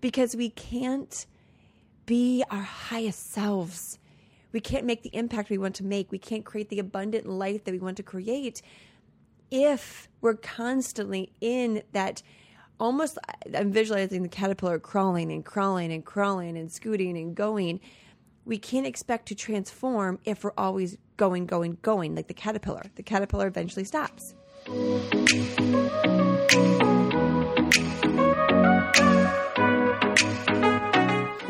because we can't be our highest selves. We can't make the impact we want to make. We can't create the abundant life that we want to create if we're constantly in that almost I'm visualizing the caterpillar crawling and crawling and crawling and scooting and going. We can't expect to transform if we're always going, going, going like the caterpillar. The caterpillar eventually stops.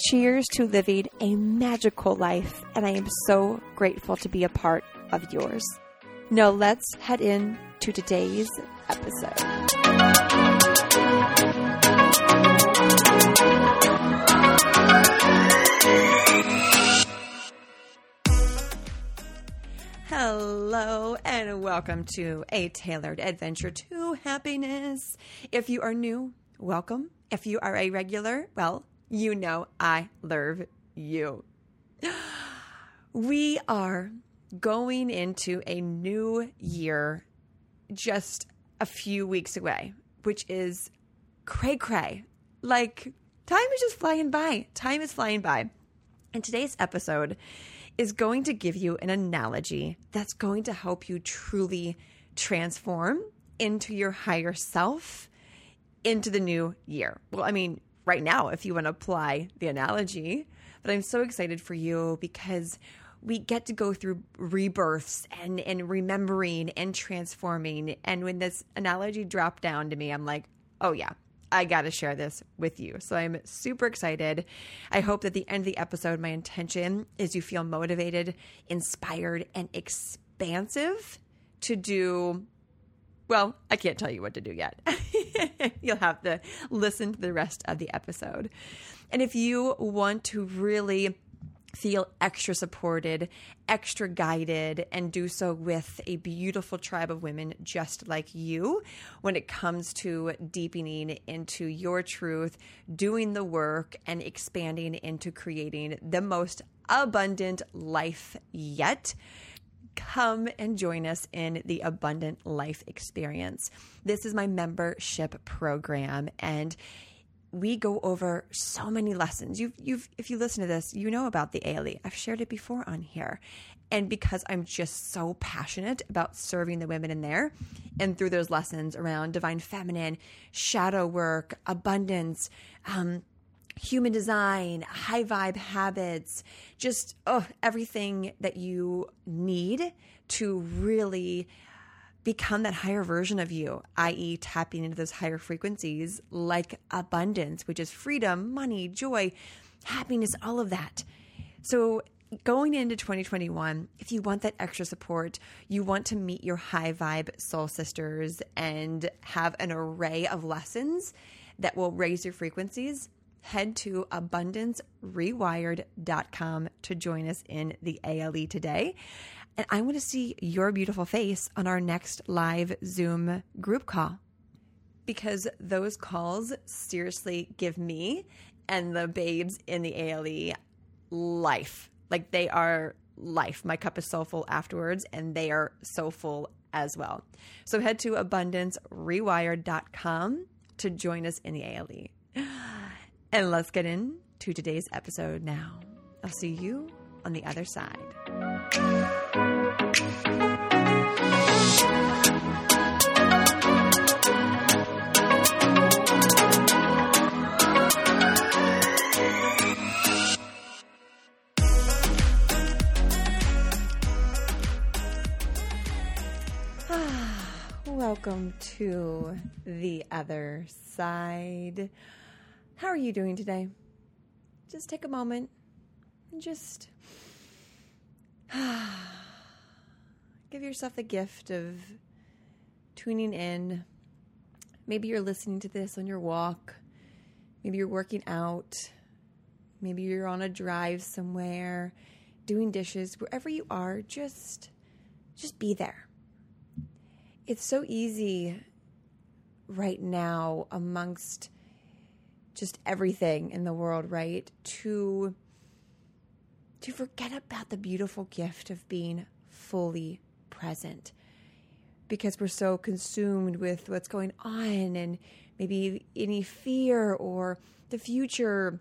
Cheers to living a magical life, and I am so grateful to be a part of yours. Now, let's head in to today's episode. Hello, and welcome to a tailored adventure to happiness. If you are new, welcome. If you are a regular, well, you know I love you. We are going into a new year just a few weeks away, which is cray cray. Like, time is just flying by. Time is flying by. And today's episode is going to give you an analogy that's going to help you truly transform into your higher self into the new year. Well, I mean, right now, if you want to apply the analogy, but I'm so excited for you because we get to go through rebirths and, and remembering and transforming. And when this analogy dropped down to me, I'm like, oh, yeah, I got to share this with you. So I'm super excited. I hope that the end of the episode, my intention is you feel motivated, inspired, and expansive to do. Well, I can't tell you what to do yet. You'll have to listen to the rest of the episode. And if you want to really feel extra supported, extra guided, and do so with a beautiful tribe of women just like you when it comes to deepening into your truth, doing the work, and expanding into creating the most abundant life yet come and join us in the Abundant Life Experience. This is my membership program, and we go over so many lessons. You've, you've, if you listen to this, you know about the ALE. I've shared it before on here. And because I'm just so passionate about serving the women in there and through those lessons around divine feminine, shadow work, abundance, um, human design, high vibe habits, just oh, everything that you need to really become that higher version of you, i.e., tapping into those higher frequencies like abundance, which is freedom, money, joy, happiness, all of that. So, going into 2021, if you want that extra support, you want to meet your high vibe soul sisters and have an array of lessons that will raise your frequencies, head to abundancerewired.com to join us in the ALE today. And I want to see your beautiful face on our next live Zoom group call because those calls seriously give me and the babes in the ALE life. Like they are life. My cup is so full afterwards, and they are so full as well. So head to abundancerewired.com to join us in the ALE. And let's get into today's episode now. I'll see you on the other side. Welcome to the other side. How are you doing today? Just take a moment and just give yourself the gift of tuning in. Maybe you're listening to this on your walk. Maybe you're working out. Maybe you're on a drive somewhere, doing dishes, wherever you are, just just be there it's so easy right now amongst just everything in the world, right? To to forget about the beautiful gift of being fully present because we're so consumed with what's going on and maybe any fear or the future.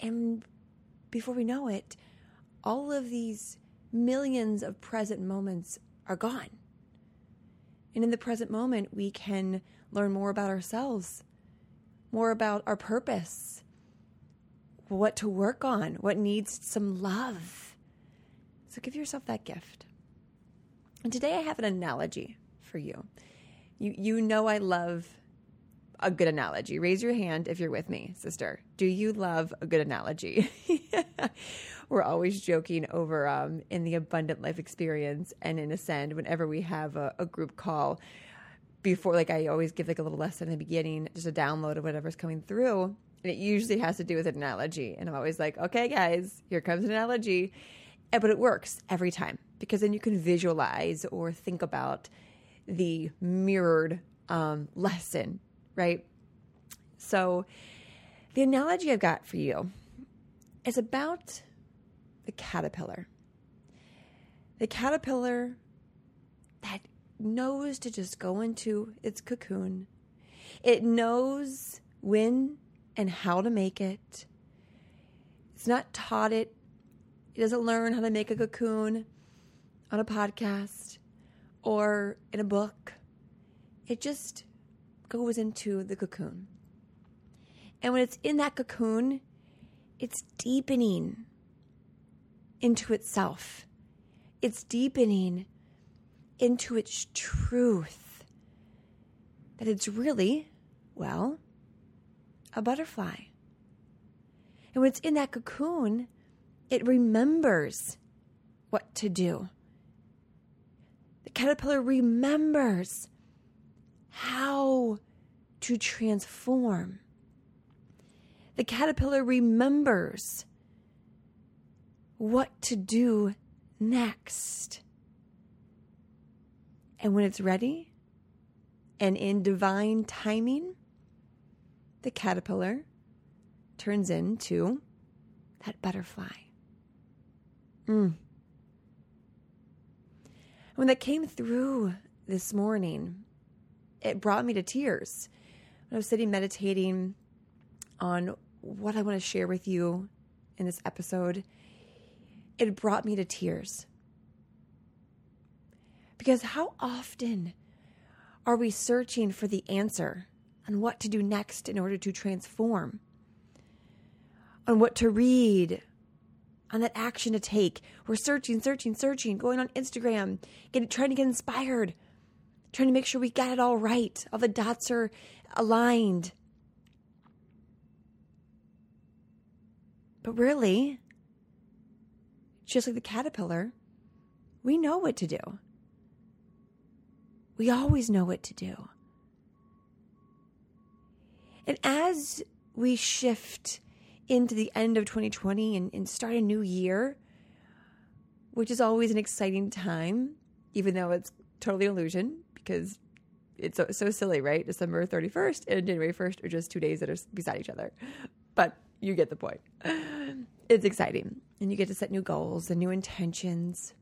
And before we know it, all of these millions of present moments are gone. And in the present moment, we can learn more about ourselves, more about our purpose, what to work on, what needs some love. So give yourself that gift. And today I have an analogy for you. You you know I love a good analogy. Raise your hand if you're with me, sister. Do you love a good analogy? We're always joking over um, in the Abundant Life Experience and in Ascend whenever we have a, a group call. Before, like, I always give like a little lesson in the beginning, just a download of whatever's coming through. And it usually has to do with an analogy. And I'm always like, okay, guys, here comes an analogy. And, but it works every time because then you can visualize or think about the mirrored um, lesson right? So, the analogy I've got for you is about the caterpillar. The caterpillar that knows to just go into its cocoon. It knows when and how to make it. It's not taught it. It doesn't learn how to make a cocoon on a podcast or in a book. It just goes into the cocoon. And when it's in that cocoon, it's deepening into itself. It's deepening into its truth. That it's really, well, a butterfly. And when it's in that cocoon, it remembers what to do. The caterpillar remembers how to transform. The caterpillar remembers what to do next. And when it's ready and in divine timing, the caterpillar turns into that butterfly. Mm. When that came through this morning, it brought me to tears. When I was sitting meditating on what I want to share with you in this episode, it brought me to tears. Because how often are we searching for the answer on what to do next in order to transform? On what to read, on that action to take. We're searching, searching, searching, going on Instagram, getting, trying to get inspired, trying to make sure we got it all right. All the dots are aligned. But really, just like the caterpillar, we know what to do. We always know what to do. And as we shift into the end of 2020 and, and start a new year, which is always an exciting time, even though it's totally illusion because it's so, so silly, right? December 31st and January 1st are just two days that are beside each other. But you get the point. It's exciting. And you get to set new goals and new intentions.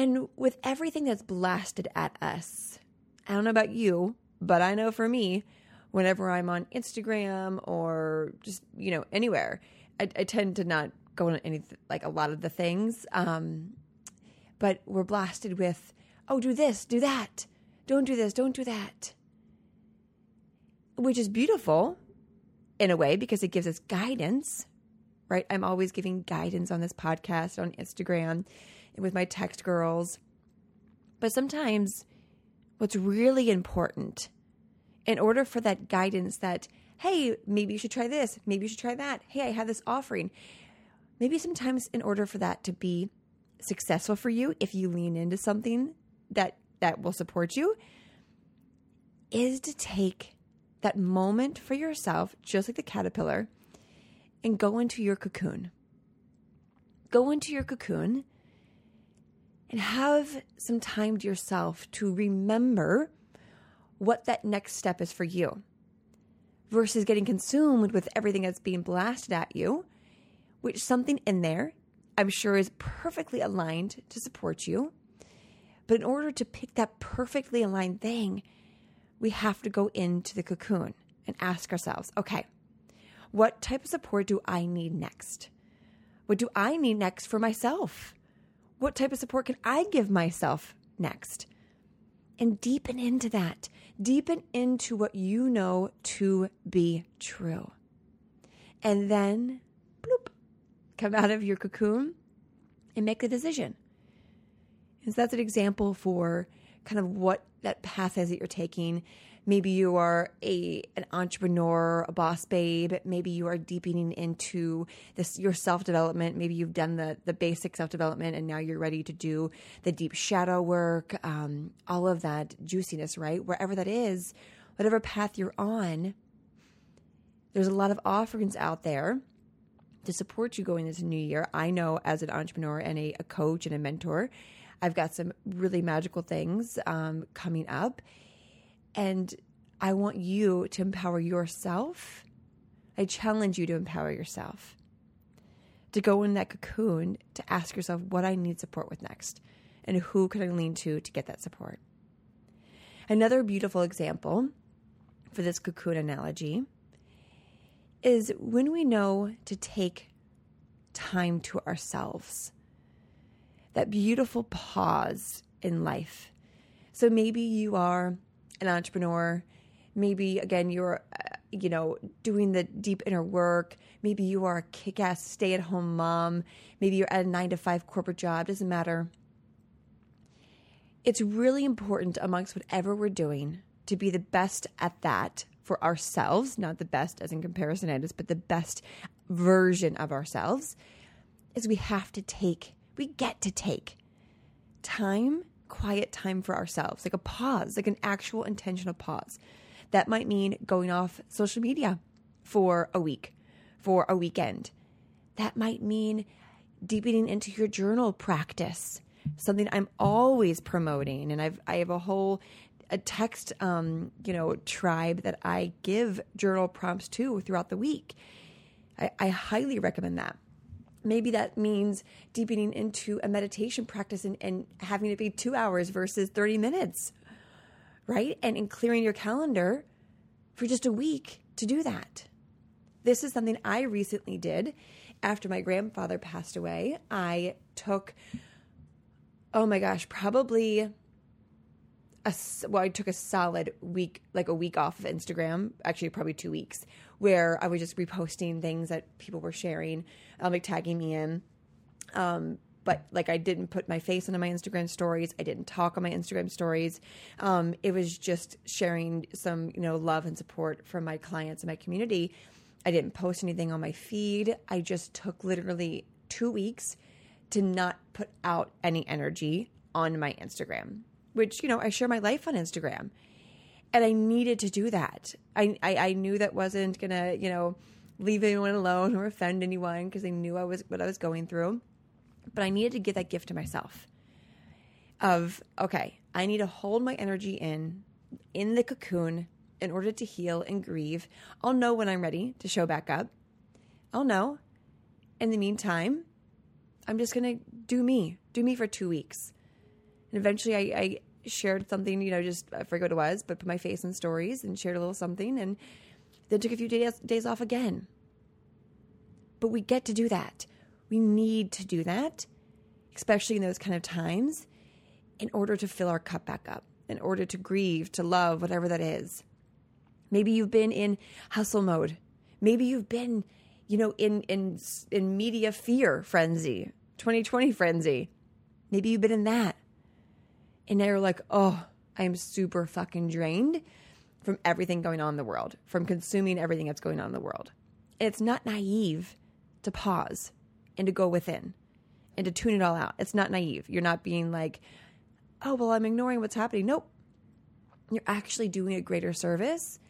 And with everything that's blasted at us, I don't know about you, but I know for me, whenever I'm on Instagram or just, you know, anywhere, I, I tend to not go on any, like a lot of the things. Um, but we're blasted with, oh, do this, do that, don't do this, don't do that. Which is beautiful in a way because it gives us guidance, right? I'm always giving guidance on this podcast, on Instagram, with my text girls. But sometimes what's really important in order for that guidance that, hey, maybe you should try this, maybe you should try that, hey, I have this offering. Maybe sometimes in order for that to be successful for you, if you lean into something that that will support you, is to take that moment for yourself, just like the caterpillar, and go into your cocoon. Go into your cocoon and have some time to yourself to remember what that next step is for you versus getting consumed with everything that's being blasted at you, which something in there I'm sure is perfectly aligned to support you. But in order to pick that perfectly aligned thing, we have to go into the cocoon and ask ourselves, okay, what type of support do I need next? What do I need next for myself? What type of support can I give myself next? And deepen into that. Deepen into what you know to be true. And then, bloop, come out of your cocoon and make the decision. And so that's an example for kind of what that path is that you're taking. Maybe you are a an entrepreneur, a boss babe. Maybe you are deepening into this your self development. Maybe you've done the the basic self development, and now you're ready to do the deep shadow work. Um, all of that juiciness, right? Wherever that is, whatever path you're on, there's a lot of offerings out there to support you going into new year. I know as an entrepreneur and a, a coach and a mentor I've got some really magical things um, coming up. And I want you to empower yourself. I challenge you to empower yourself, to go in that cocoon, to ask yourself what I need support with next, and who can I lean to to get that support. Another beautiful example for this cocoon analogy is when we know to take time to ourselves that beautiful pause in life. So maybe you are an entrepreneur. Maybe again you're, uh, you know, doing the deep inner work. Maybe you are a kick-ass stay-at-home mom. Maybe you're at a nine to five corporate job. Doesn't matter. It's really important amongst whatever we're doing to be the best at that for ourselves, not the best as in comparison is, but the best version of ourselves. Is we have to take we get to take time, quiet time for ourselves, like a pause, like an actual intentional pause. That might mean going off social media for a week, for a weekend. That might mean deepening into your journal practice, something I'm always promoting. And I've I have a whole a text um, you know, tribe that I give journal prompts to throughout the week. I, I highly recommend that maybe that means deepening into a meditation practice and, and having it be two hours versus 30 minutes, right? And, and clearing your calendar for just a week to do that. This is something I recently did after my grandfather passed away. I took, oh my gosh, probably a, well, I took a solid week, like a week off of Instagram, actually probably two weeks, where I was just reposting things that people were sharing, um, like tagging me in. Um, but like I didn't put my face into my Instagram stories. I didn't talk on my Instagram stories. Um, it was just sharing some, you know, love and support from my clients and my community. I didn't post anything on my feed. I just took literally two weeks to not put out any energy on my Instagram which, you know, I share my life on Instagram. And I needed to do that. I, I, I knew that wasn't going to, you know, leave anyone alone or offend anyone because I knew I was what I was going through. But I needed to give that gift to myself of, okay, I need to hold my energy in, in the cocoon in order to heal and grieve. I'll know when I'm ready to show back up. I'll know. In the meantime, I'm just going to do me, do me for two weeks. And eventually I, I shared something, you know, just I forget what it was, but put my face in stories and shared a little something and then took a few days, days off again. But we get to do that. We need to do that, especially in those kind of times, in order to fill our cup back up, in order to grieve, to love, whatever that is. Maybe you've been in hustle mode. Maybe you've been, you know, in in in media fear frenzy, 2020 frenzy. Maybe you've been in that And now you're like, oh, I am super fucking drained from everything going on in the world, from consuming everything that's going on in the world. And it's not naive to pause and to go within and to tune it all out. It's not naive. You're not being like, oh, well, I'm ignoring what's happening. Nope. You're actually doing a greater service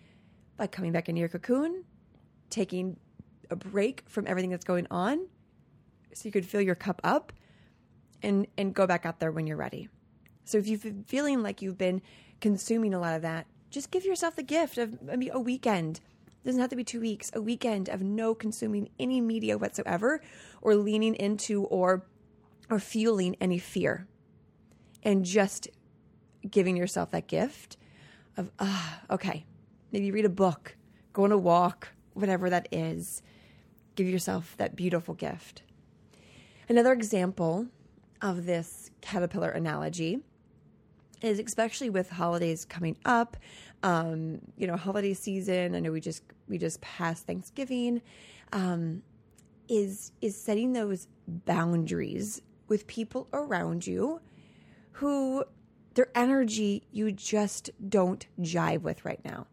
by coming back into your cocoon, taking a break from everything that's going on so you could fill your cup up and and go back out there when you're ready. So if you've been feeling like you've been consuming a lot of that, just give yourself the gift of maybe a weekend. It doesn't have to be two weeks, a weekend of no consuming any media whatsoever or leaning into or or fueling any fear. And just giving yourself that gift of ah, okay, maybe read a book, go on a walk, whatever that is. Give yourself that beautiful gift. Another example of this caterpillar analogy is especially with holidays coming up um, you know holiday season i know we just we just passed thanksgiving um, is is setting those boundaries with people around you who their energy you just don't jive with right now.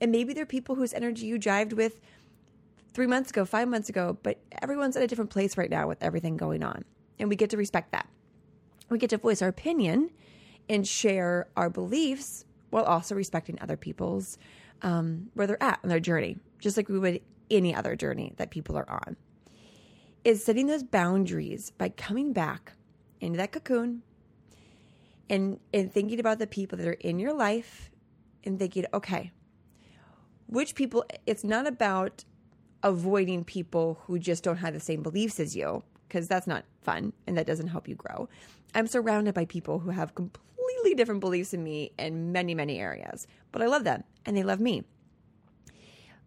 And maybe they're people whose energy you jived with three months ago five months ago but everyone's at a different place right now with everything going on. And we get to respect that. We get to voice our opinion and share our beliefs while also respecting other people's um, where they're at on their journey, just like we would any other journey that people are on. Is setting those boundaries by coming back into that cocoon and and thinking about the people that are in your life and thinking, okay, which people it's not about avoiding people who just don't have the same beliefs as you because that's not fun and that doesn't help you grow. I'm surrounded by people who have completely different beliefs than me in many, many areas, but I love them and they love me.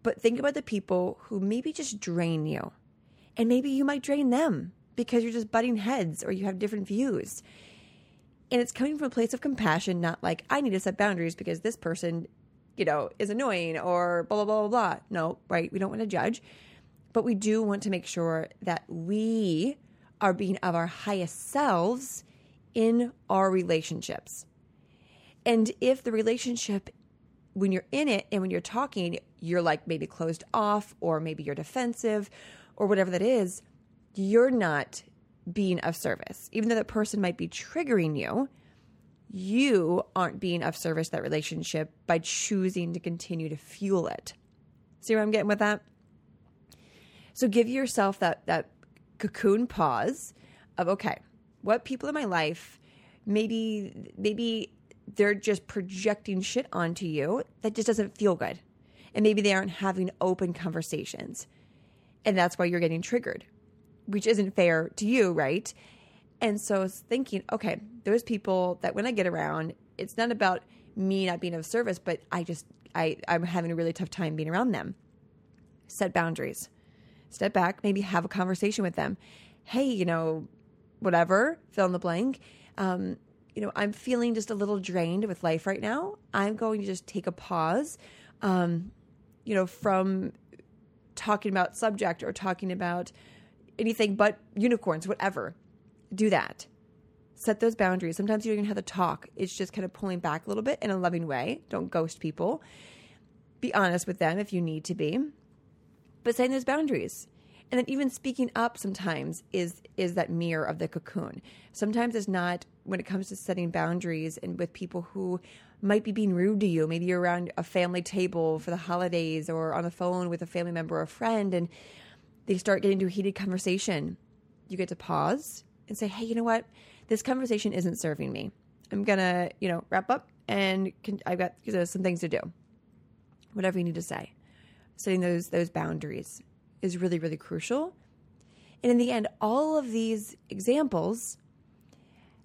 But think about the people who maybe just drain you, and maybe you might drain them because you're just butting heads or you have different views. And it's coming from a place of compassion, not like, I need to set boundaries because this person, you know, is annoying or blah, blah, blah, blah, blah. No, right? We don't want to judge, but we do want to make sure that we are being of our highest selves in our relationships. And if the relationship, when you're in it and when you're talking, you're like maybe closed off or maybe you're defensive or whatever that is, you're not being of service. Even though that person might be triggering you, you aren't being of service that relationship by choosing to continue to fuel it. See where I'm getting with that? So give yourself that that cocoon pause of okay, what people in my life maybe maybe they're just projecting shit onto you that just doesn't feel good. And maybe they aren't having open conversations. And that's why you're getting triggered, which isn't fair to you, right? And so I was thinking, okay, those people that when I get around, it's not about me not being of service, but I just I, I'm having a really tough time being around them. Set boundaries. Step back, maybe have a conversation with them. Hey, you know, whatever, fill in the blank. Um, you know, I'm feeling just a little drained with life right now. I'm going to just take a pause, um, you know, from talking about subject or talking about anything but unicorns, whatever. Do that. Set those boundaries. Sometimes you don't even have to talk. It's just kind of pulling back a little bit in a loving way. Don't ghost people. Be honest with them if you need to be. But setting those boundaries and then even speaking up sometimes is is that mirror of the cocoon. Sometimes it's not when it comes to setting boundaries and with people who might be being rude to you. Maybe you're around a family table for the holidays or on the phone with a family member or a friend and they start getting into a heated conversation. You get to pause and say hey you know what? This conversation isn't serving me. I'm gonna you know wrap up and i've got some things to do. Whatever you need to say. Setting those those boundaries is really, really crucial. And in the end, all of these examples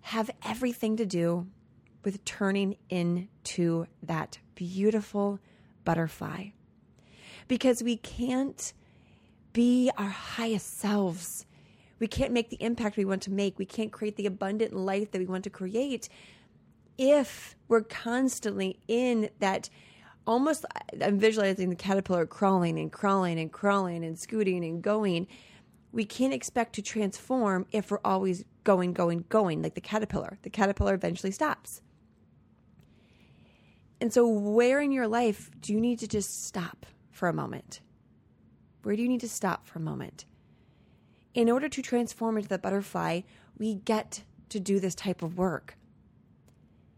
have everything to do with turning into that beautiful butterfly. Because we can't be our highest selves. We can't make the impact we want to make. We can't create the abundant life that we want to create if we're constantly in that almost I'm visualizing the caterpillar crawling and crawling and crawling and scooting and going. We can't expect to transform if we're always going, going, going, like the caterpillar. The caterpillar eventually stops. And so, where in your life do you need to just stop for a moment? Where do you need to stop for a moment? In order to transform into the butterfly, we get to do this type of work.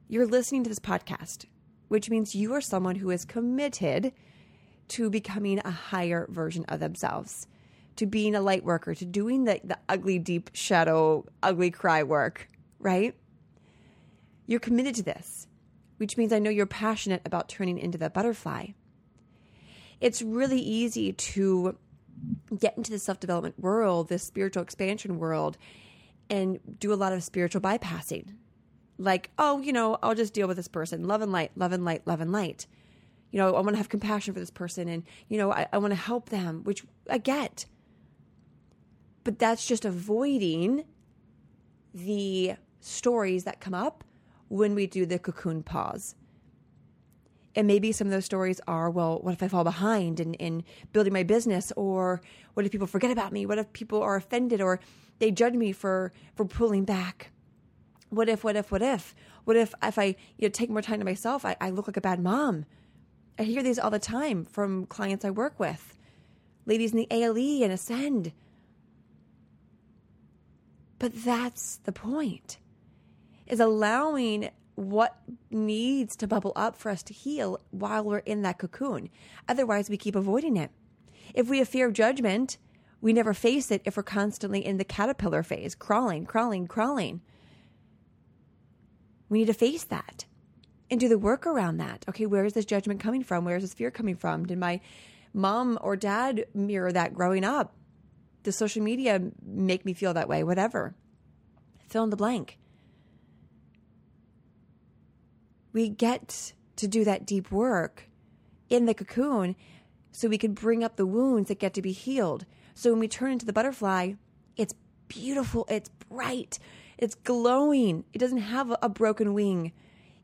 You're listening to this podcast, which means you are someone who is committed to becoming a higher version of themselves, to being a light worker, to doing the, the ugly, deep shadow, ugly cry work, right? You're committed to this which means I know you're passionate about turning into the butterfly. It's really easy to get into the self development world, this spiritual expansion world, and do a lot of spiritual bypassing. Like, oh, you know, I'll just deal with this person. Love and light, love and light, love and light. You know, I want to have compassion for this person and, you know, I, I want to help them, which I get. But that's just avoiding the stories that come up when we do the cocoon pause. And maybe some of those stories are, well, what if I fall behind in, in building my business? Or what if people forget about me? What if people are offended or they judge me for, for pulling back? What if, what if, what if? What if if I you know, take more time to myself, I, I look like a bad mom? I hear these all the time from clients I work with, ladies in the ALE and Ascend. But that's the point is allowing what needs to bubble up for us to heal while we're in that cocoon. Otherwise, we keep avoiding it. If we have fear of judgment, we never face it if we're constantly in the caterpillar phase, crawling, crawling, crawling. We need to face that and do the work around that. Okay, where is this judgment coming from? Where is this fear coming from? Did my mom or dad mirror that growing up? Does social media make me feel that way? Whatever. Fill in the blank. we get to do that deep work in the cocoon so we can bring up the wounds that get to be healed. So when we turn into the butterfly, it's beautiful, it's bright, it's glowing. It doesn't have a broken wing.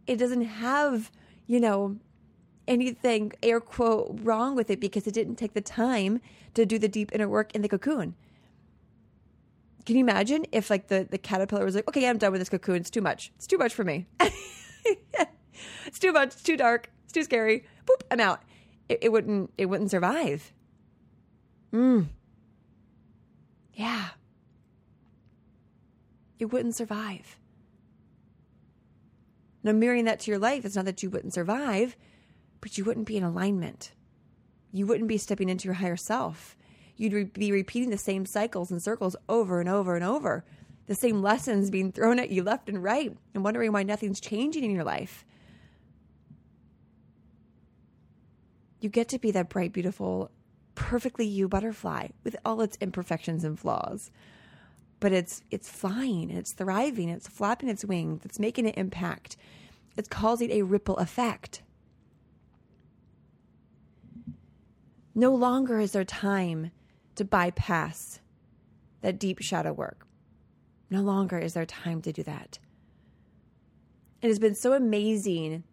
It doesn't have, you know, anything air quote wrong with it because it didn't take the time to do the deep inner work in the cocoon. Can you imagine if like the, the caterpillar was like, okay, I'm done with this cocoon. It's too much. It's too much for me. it's too much, it's too dark, it's too scary. Boop, I'm out. It, it wouldn't it wouldn't survive. Mm. Yeah. It wouldn't survive. Now mirroring that to your life, it's not that you wouldn't survive, but you wouldn't be in alignment. You wouldn't be stepping into your higher self. You'd re- be repeating the same cycles and circles over and over and over the same lessons being thrown at you left and right and wondering why nothing's changing in your life. You get to be that bright, beautiful, perfectly you butterfly with all its imperfections and flaws. But it's it's flying, and it's thriving, it's flapping its wings, it's making an impact. It's causing a ripple effect. No longer is there time to bypass that deep shadow work. No longer is there time to do that. It has been so amazing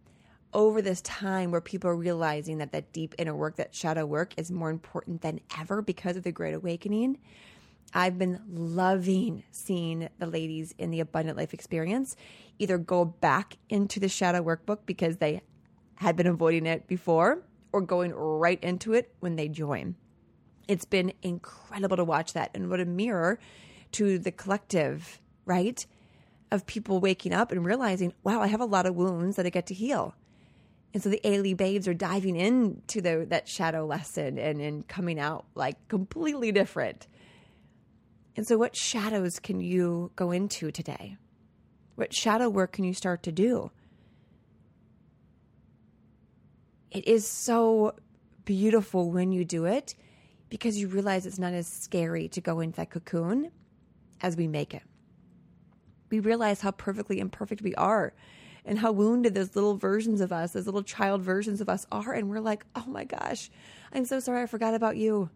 over this time where people are realizing that that deep inner work, that shadow work, is more important than ever because of the Great Awakening. I've been loving seeing the ladies in the Abundant Life experience either go back into the shadow workbook because they had been avoiding it before or going right into it when they join. It's been incredible to watch that and what a mirror to the collective, right? Of people waking up and realizing, wow, I have a lot of wounds that I get to heal. And so the ALE babes are diving into the, that shadow lesson and, and coming out like completely different. And so, what shadows can you go into today? What shadow work can you start to do? It is so beautiful when you do it because you realize it's not as scary to go into that cocoon as we make it. We realize how perfectly imperfect we are and how wounded those little versions of us, those little child versions of us are. And we're like, oh my gosh, I'm so sorry. I forgot about you.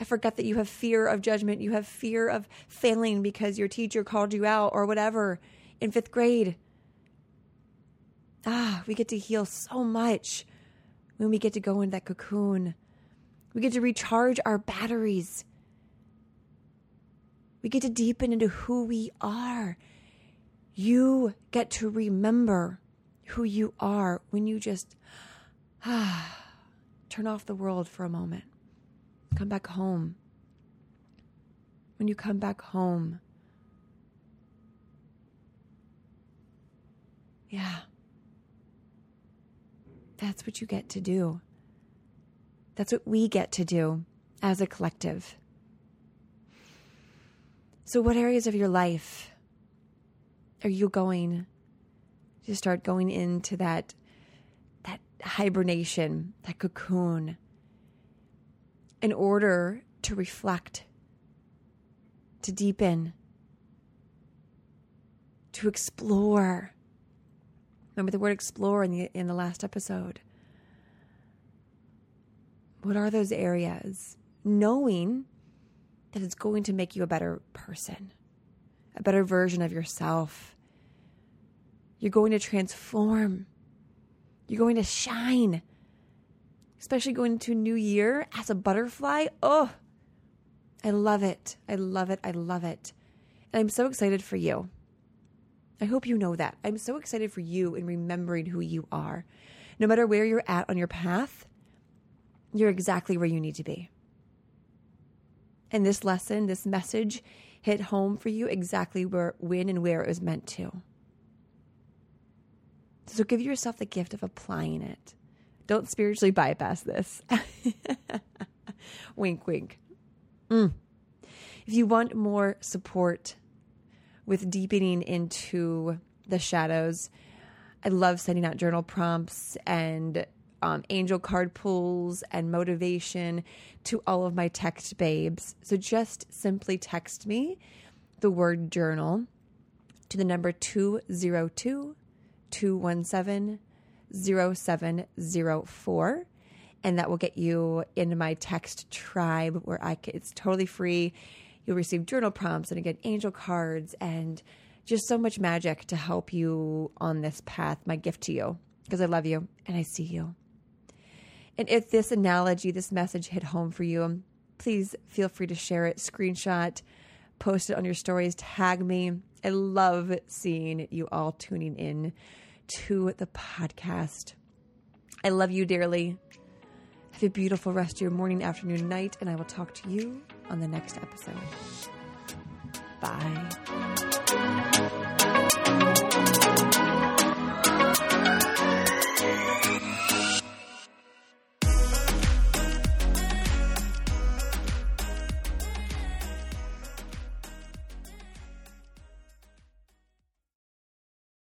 I forgot that you have fear of judgment. You have fear of failing because your teacher called you out or whatever in fifth grade. Ah, we get to heal so much when we get to go in that cocoon. We get to recharge our batteries. We get to deepen into who we are. You get to remember who you are when you just ah, turn off the world for a moment. Come back home. When you come back home, yeah, that's what you get to do. That's what we get to do as a collective. So, what areas of your life are you going to start going into that that hibernation, that cocoon, in order to reflect, to deepen, to explore? Remember the word explore in the in the last episode. What are those areas? Knowing that it's going to make you a better person, a better version of yourself. You're going to transform. You're going to shine. Especially going into a new year as a butterfly. Oh, I love it. I love it. I love it. And I'm so excited for you. I hope you know that. I'm so excited for you in remembering who you are. No matter where you're at on your path, you're exactly where you need to be. And this lesson, this message hit home for you exactly where, when, and where it was meant to. So give yourself the gift of applying it. Don't spiritually bypass this. wink, wink. Mm. If you want more support with deepening into the shadows, I love sending out journal prompts and um, angel card pulls and motivation to all of my text babes. So just simply text me the word journal to the number 202 217 0704 and that will get you into my text tribe where I can, it's totally free. You'll receive journal prompts and again angel cards and just so much magic to help you on this path. My gift to you because I love you and I see you. And if this analogy, this message hit home for you, please feel free to share it, screenshot, post it on your stories, tag me. I love seeing you all tuning in to the podcast. I love you dearly. Have a beautiful rest of your morning, afternoon, night, and I will talk to you on the next episode. Bye.